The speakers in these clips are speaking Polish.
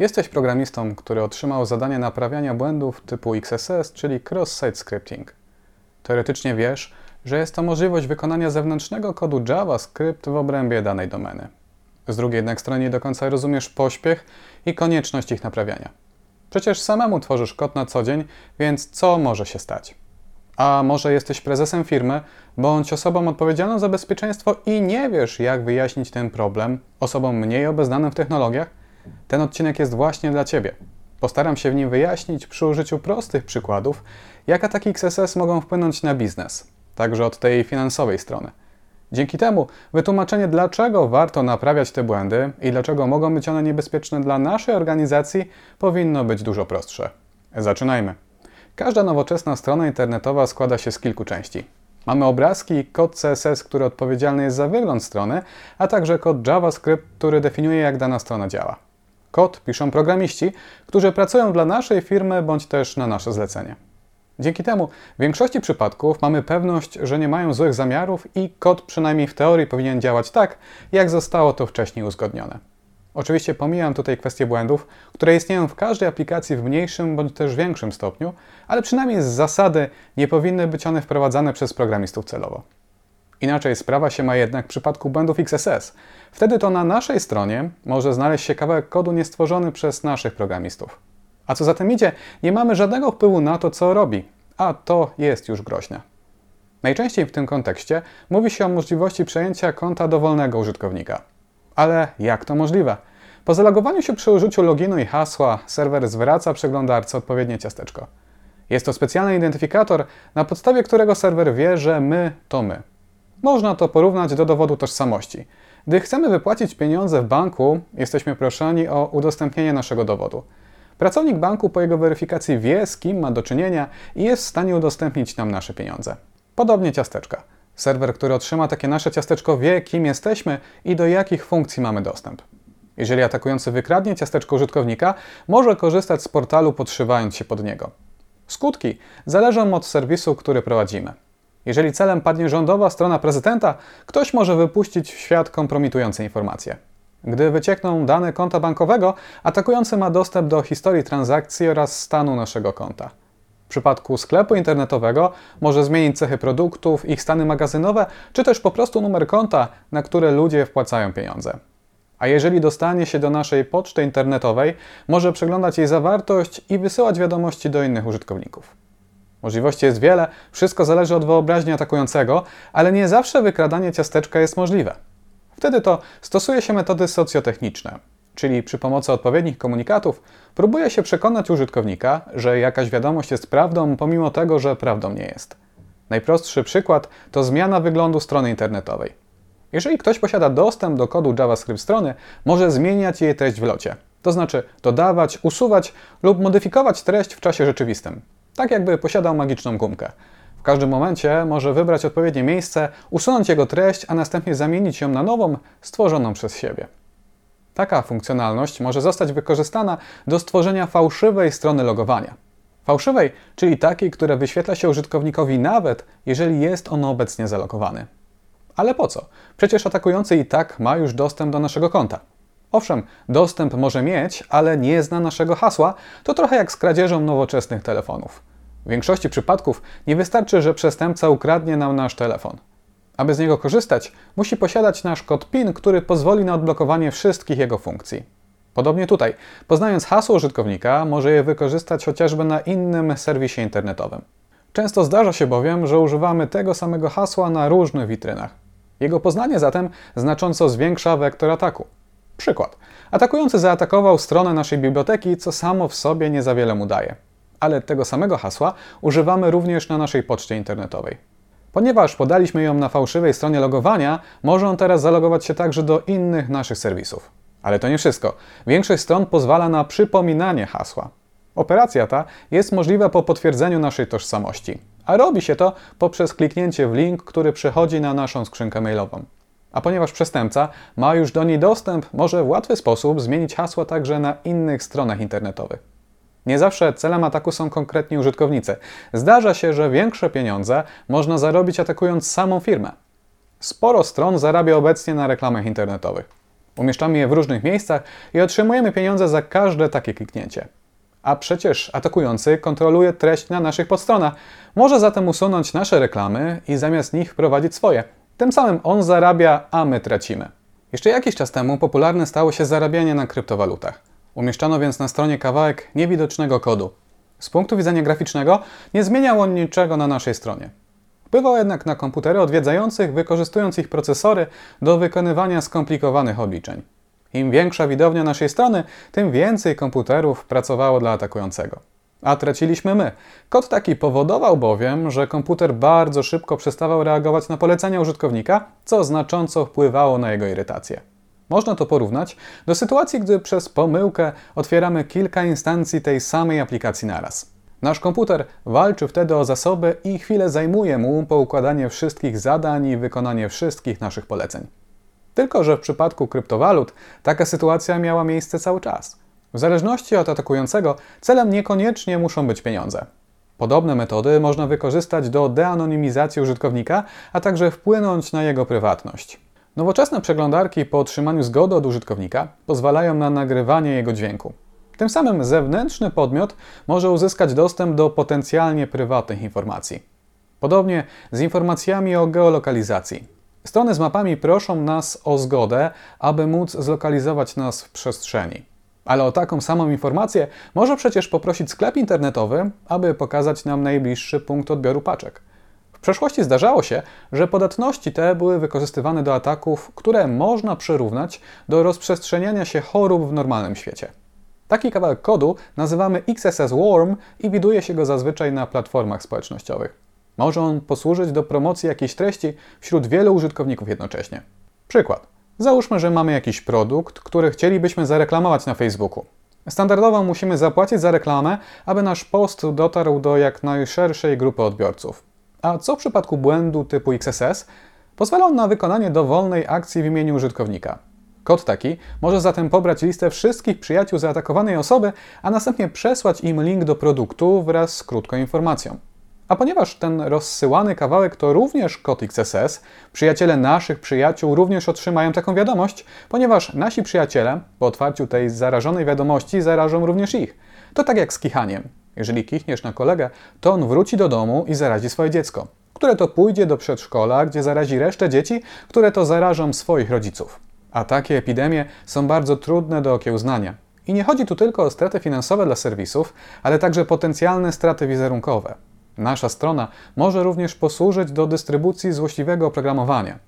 Jesteś programistą, który otrzymał zadanie naprawiania błędów typu XSS, czyli Cross-Site Scripting. Teoretycznie wiesz, że jest to możliwość wykonania zewnętrznego kodu JavaScript w obrębie danej domeny. Z drugiej jednak strony nie do końca rozumiesz pośpiech i konieczność ich naprawiania. Przecież samemu tworzysz kod na co dzień, więc co może się stać? A może jesteś prezesem firmy bądź osobą odpowiedzialną za bezpieczeństwo i nie wiesz, jak wyjaśnić ten problem osobom mniej obeznanym w technologiach? Ten odcinek jest właśnie dla Ciebie. Postaram się w nim wyjaśnić przy użyciu prostych przykładów, jak ataki XSS mogą wpłynąć na biznes, także od tej finansowej strony. Dzięki temu wytłumaczenie, dlaczego warto naprawiać te błędy i dlaczego mogą być one niebezpieczne dla naszej organizacji, powinno być dużo prostsze. Zaczynajmy. Każda nowoczesna strona internetowa składa się z kilku części. Mamy obrazki kod CSS, który odpowiedzialny jest za wygląd strony, a także kod JavaScript, który definiuje, jak dana strona działa. Kod piszą programiści, którzy pracują dla naszej firmy bądź też na nasze zlecenie. Dzięki temu w większości przypadków mamy pewność, że nie mają złych zamiarów i kod przynajmniej w teorii powinien działać tak, jak zostało to wcześniej uzgodnione. Oczywiście pomijam tutaj kwestie błędów, które istnieją w każdej aplikacji w mniejszym bądź też większym stopniu, ale przynajmniej z zasady nie powinny być one wprowadzane przez programistów celowo. Inaczej sprawa się ma jednak w przypadku błędów XSS. Wtedy to na naszej stronie może znaleźć się kawałek kodu niestworzony przez naszych programistów. A co za tym idzie, nie mamy żadnego wpływu na to, co robi, a to jest już groźne. Najczęściej w tym kontekście mówi się o możliwości przejęcia konta dowolnego użytkownika. Ale jak to możliwe? Po zalogowaniu się przy użyciu loginu i hasła, serwer zwraca przeglądarce odpowiednie ciasteczko. Jest to specjalny identyfikator, na podstawie którego serwer wie, że my to my. Można to porównać do dowodu tożsamości. Gdy chcemy wypłacić pieniądze w banku, jesteśmy proszeni o udostępnienie naszego dowodu. Pracownik banku po jego weryfikacji wie, z kim ma do czynienia i jest w stanie udostępnić nam nasze pieniądze. Podobnie ciasteczka. Serwer, który otrzyma takie nasze ciasteczko, wie, kim jesteśmy i do jakich funkcji mamy dostęp. Jeżeli atakujący wykradnie ciasteczko użytkownika, może korzystać z portalu podszywając się pod niego. Skutki zależą od serwisu, który prowadzimy. Jeżeli celem padnie rządowa strona prezydenta, ktoś może wypuścić w świat kompromitujące informacje. Gdy wyciekną dane konta bankowego, atakujący ma dostęp do historii transakcji oraz stanu naszego konta. W przypadku sklepu internetowego może zmienić cechy produktów, ich stany magazynowe, czy też po prostu numer konta, na które ludzie wpłacają pieniądze. A jeżeli dostanie się do naszej poczty internetowej, może przeglądać jej zawartość i wysyłać wiadomości do innych użytkowników. Możliwości jest wiele, wszystko zależy od wyobraźni atakującego, ale nie zawsze wykradanie ciasteczka jest możliwe. Wtedy to stosuje się metody socjotechniczne, czyli przy pomocy odpowiednich komunikatów próbuje się przekonać użytkownika, że jakaś wiadomość jest prawdą, pomimo tego, że prawdą nie jest. Najprostszy przykład to zmiana wyglądu strony internetowej. Jeżeli ktoś posiada dostęp do kodu JavaScript strony, może zmieniać jej treść w locie, to znaczy dodawać, usuwać lub modyfikować treść w czasie rzeczywistym, tak jakby posiadał magiczną gumkę. W każdym momencie może wybrać odpowiednie miejsce, usunąć jego treść, a następnie zamienić ją na nową, stworzoną przez siebie. Taka funkcjonalność może zostać wykorzystana do stworzenia fałszywej strony logowania. Fałszywej, czyli takiej, która wyświetla się użytkownikowi nawet, jeżeli jest on obecnie zalogowany. Ale po co? Przecież atakujący i tak ma już dostęp do naszego konta. Owszem, dostęp może mieć, ale nie zna naszego hasła, to trochę jak z kradzieżą nowoczesnych telefonów. W większości przypadków nie wystarczy, że przestępca ukradnie nam nasz telefon. Aby z niego korzystać, musi posiadać nasz kod PIN, który pozwoli na odblokowanie wszystkich jego funkcji. Podobnie tutaj, poznając hasło użytkownika, może je wykorzystać chociażby na innym serwisie internetowym. Często zdarza się bowiem, że używamy tego samego hasła na różnych witrynach. Jego poznanie zatem znacząco zwiększa wektor ataku. Przykład. Atakujący zaatakował stronę naszej biblioteki, co samo w sobie nie za wiele mu daje ale tego samego hasła używamy również na naszej poczcie internetowej. Ponieważ podaliśmy ją na fałszywej stronie logowania, może on teraz zalogować się także do innych naszych serwisów. Ale to nie wszystko. Większość stron pozwala na przypominanie hasła. Operacja ta jest możliwa po potwierdzeniu naszej tożsamości, a robi się to poprzez kliknięcie w link, który przechodzi na naszą skrzynkę mailową. A ponieważ przestępca ma już do niej dostęp, może w łatwy sposób zmienić hasło także na innych stronach internetowych. Nie zawsze celem ataku są konkretni użytkownicy. Zdarza się, że większe pieniądze można zarobić atakując samą firmę. Sporo stron zarabia obecnie na reklamach internetowych. Umieszczamy je w różnych miejscach i otrzymujemy pieniądze za każde takie kliknięcie. A przecież atakujący kontroluje treść na naszych podstronach. Może zatem usunąć nasze reklamy i zamiast nich wprowadzić swoje. Tym samym on zarabia, a my tracimy. Jeszcze jakiś czas temu popularne stało się zarabianie na kryptowalutach. Umieszczano więc na stronie kawałek niewidocznego kodu. Z punktu widzenia graficznego nie zmieniał on niczego na naszej stronie. Wpływał jednak na komputery odwiedzających, wykorzystując ich procesory do wykonywania skomplikowanych obliczeń. Im większa widownia naszej strony, tym więcej komputerów pracowało dla atakującego. A traciliśmy my. Kod taki powodował bowiem, że komputer bardzo szybko przestawał reagować na polecenia użytkownika, co znacząco wpływało na jego irytację. Można to porównać do sytuacji, gdy przez pomyłkę otwieramy kilka instancji tej samej aplikacji naraz. Nasz komputer walczy wtedy o zasoby i chwilę zajmuje mu poukładanie wszystkich zadań i wykonanie wszystkich naszych poleceń. Tylko, że w przypadku kryptowalut taka sytuacja miała miejsce cały czas. W zależności od atakującego, celem niekoniecznie muszą być pieniądze. Podobne metody można wykorzystać do deanonimizacji użytkownika, a także wpłynąć na jego prywatność. Nowoczesne przeglądarki po otrzymaniu zgody od użytkownika pozwalają na nagrywanie jego dźwięku. Tym samym zewnętrzny podmiot może uzyskać dostęp do potencjalnie prywatnych informacji. Podobnie z informacjami o geolokalizacji. Strony z mapami proszą nas o zgodę, aby móc zlokalizować nas w przestrzeni. Ale o taką samą informację może przecież poprosić sklep internetowy, aby pokazać nam najbliższy punkt odbioru paczek. W przeszłości zdarzało się, że podatności te były wykorzystywane do ataków, które można przyrównać do rozprzestrzeniania się chorób w normalnym świecie. Taki kawałek kodu nazywamy XSS Worm i widuje się go zazwyczaj na platformach społecznościowych. Może on posłużyć do promocji jakiejś treści wśród wielu użytkowników jednocześnie. Przykład. Załóżmy, że mamy jakiś produkt, który chcielibyśmy zareklamować na Facebooku. Standardowo musimy zapłacić za reklamę, aby nasz post dotarł do jak najszerszej grupy odbiorców. A co w przypadku błędu typu XSS? Pozwala on na wykonanie dowolnej akcji w imieniu użytkownika. Kod taki może zatem pobrać listę wszystkich przyjaciół zaatakowanej osoby, a następnie przesłać im link do produktu wraz z krótką informacją. A ponieważ ten rozsyłany kawałek to również kod XSS, przyjaciele naszych przyjaciół również otrzymają taką wiadomość, ponieważ nasi przyjaciele po otwarciu tej zarażonej wiadomości zarażą również ich. To tak jak z kichaniem. Jeżeli kichniesz na kolegę, to on wróci do domu i zarazi swoje dziecko, które to pójdzie do przedszkola, gdzie zarazi resztę dzieci, które to zarażą swoich rodziców. A takie epidemie są bardzo trudne do okiełznania. I nie chodzi tu tylko o straty finansowe dla serwisów, ale także potencjalne straty wizerunkowe. Nasza strona może również posłużyć do dystrybucji złośliwego oprogramowania.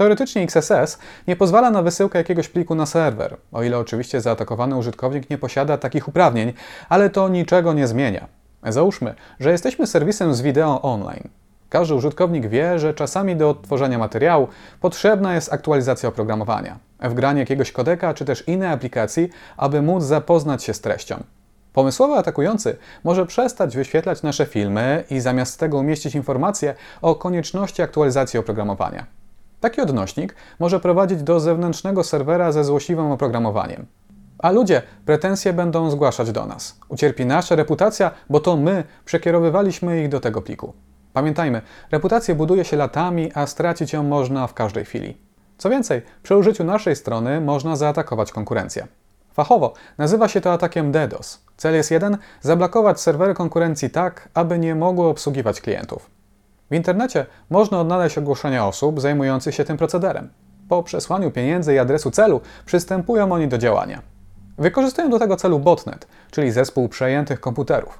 Teoretycznie XSS nie pozwala na wysyłkę jakiegoś pliku na serwer, o ile oczywiście zaatakowany użytkownik nie posiada takich uprawnień, ale to niczego nie zmienia. Załóżmy, że jesteśmy serwisem z wideo online. Każdy użytkownik wie, że czasami do odtworzenia materiału potrzebna jest aktualizacja oprogramowania, wgranie jakiegoś kodeka czy też innej aplikacji, aby móc zapoznać się z treścią. Pomysłowy atakujący może przestać wyświetlać nasze filmy i zamiast tego umieścić informacje o konieczności aktualizacji oprogramowania. Taki odnośnik może prowadzić do zewnętrznego serwera ze złośliwym oprogramowaniem. A ludzie pretensje będą zgłaszać do nas. Ucierpi nasza reputacja, bo to my przekierowywaliśmy ich do tego pliku. Pamiętajmy, reputację buduje się latami, a stracić ją można w każdej chwili. Co więcej, przy użyciu naszej strony można zaatakować konkurencję. Fachowo nazywa się to atakiem DDoS. Cel jest jeden: zablokować serwery konkurencji tak, aby nie mogły obsługiwać klientów. W internecie można odnaleźć ogłoszenia osób zajmujących się tym procederem. Po przesłaniu pieniędzy i adresu celu przystępują oni do działania. Wykorzystują do tego celu botnet, czyli zespół przejętych komputerów.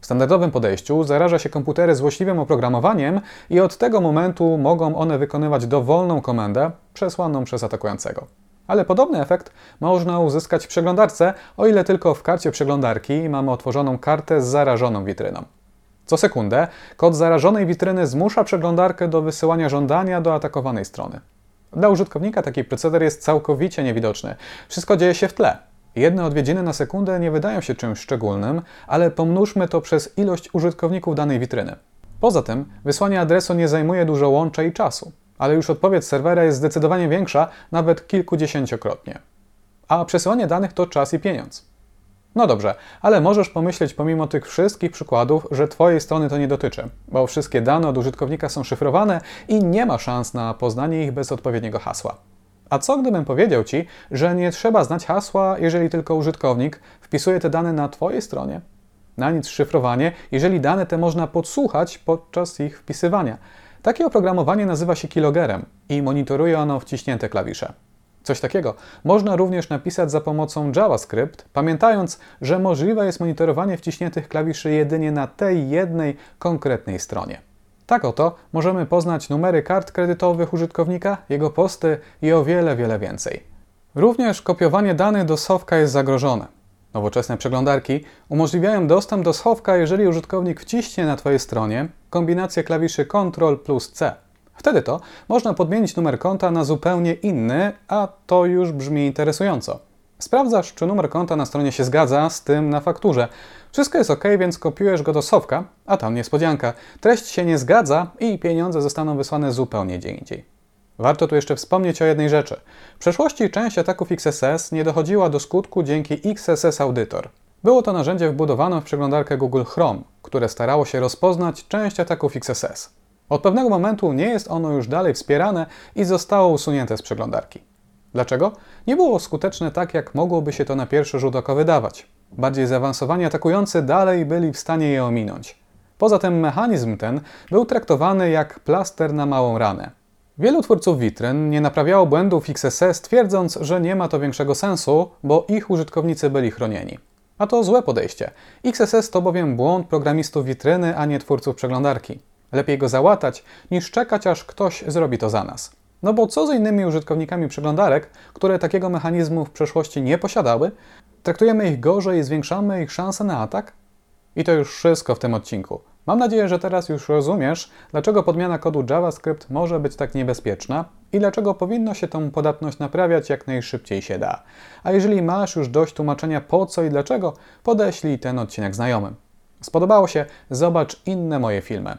W standardowym podejściu zaraża się komputery złośliwym oprogramowaniem i od tego momentu mogą one wykonywać dowolną komendę przesłaną przez atakującego. Ale podobny efekt można uzyskać w przeglądarce, o ile tylko w karcie przeglądarki mamy otworzoną kartę z zarażoną witryną. Co sekundę kod zarażonej witryny zmusza przeglądarkę do wysyłania żądania do atakowanej strony. Dla użytkownika taki proceder jest całkowicie niewidoczny. Wszystko dzieje się w tle. Jedne odwiedziny na sekundę nie wydają się czymś szczególnym, ale pomnóżmy to przez ilość użytkowników danej witryny. Poza tym, wysłanie adresu nie zajmuje dużo łącza i czasu, ale już odpowiedź serwera jest zdecydowanie większa, nawet kilkudziesięciokrotnie. A przesyłanie danych to czas i pieniądz. No dobrze, ale możesz pomyśleć pomimo tych wszystkich przykładów, że Twojej strony to nie dotyczy, bo wszystkie dane od użytkownika są szyfrowane i nie ma szans na poznanie ich bez odpowiedniego hasła. A co gdybym powiedział Ci, że nie trzeba znać hasła, jeżeli tylko użytkownik wpisuje te dane na Twojej stronie? Na nic szyfrowanie, jeżeli dane te można podsłuchać podczas ich wpisywania. Takie oprogramowanie nazywa się keylogerem i monitoruje ono wciśnięte klawisze. Coś takiego można również napisać za pomocą JavaScript, pamiętając, że możliwe jest monitorowanie wciśniętych klawiszy jedynie na tej jednej konkretnej stronie. Tak oto możemy poznać numery kart kredytowych użytkownika, jego posty i o wiele, wiele więcej. Również kopiowanie danych do schowka jest zagrożone. Nowoczesne przeglądarki umożliwiają dostęp do schowka, jeżeli użytkownik wciśnie na Twojej stronie kombinację klawiszy Ctrl plus C. Wtedy to można podmienić numer konta na zupełnie inny, a to już brzmi interesująco. Sprawdzasz, czy numer konta na stronie się zgadza z tym na fakturze. Wszystko jest ok, więc kopiujesz go do schowka, a tam niespodzianka. Treść się nie zgadza i pieniądze zostaną wysłane zupełnie gdzie indziej. Warto tu jeszcze wspomnieć o jednej rzeczy. W przeszłości część ataków XSS nie dochodziła do skutku dzięki XSS Auditor. Było to narzędzie wbudowane w przeglądarkę Google Chrome, które starało się rozpoznać część ataków XSS. Od pewnego momentu nie jest ono już dalej wspierane i zostało usunięte z przeglądarki. Dlaczego? Nie było skuteczne tak, jak mogłoby się to na pierwszy rzut oka wydawać. Bardziej zaawansowani atakujący dalej byli w stanie je ominąć. Poza tym mechanizm ten był traktowany jak plaster na małą ranę. Wielu twórców witryn nie naprawiało błędów XSS, twierdząc, że nie ma to większego sensu, bo ich użytkownicy byli chronieni. A to złe podejście. XSS to bowiem błąd programistów witryny, a nie twórców przeglądarki. Lepiej go załatać, niż czekać, aż ktoś zrobi to za nas. No bo co z innymi użytkownikami przeglądarek, które takiego mechanizmu w przeszłości nie posiadały? Traktujemy ich gorzej i zwiększamy ich szanse na atak? I to już wszystko w tym odcinku. Mam nadzieję, że teraz już rozumiesz, dlaczego podmiana kodu JavaScript może być tak niebezpieczna i dlaczego powinno się tą podatność naprawiać jak najszybciej się da. A jeżeli masz już dość tłumaczenia po co i dlaczego, podeślij ten odcinek znajomym. Spodobało się? Zobacz inne moje filmy.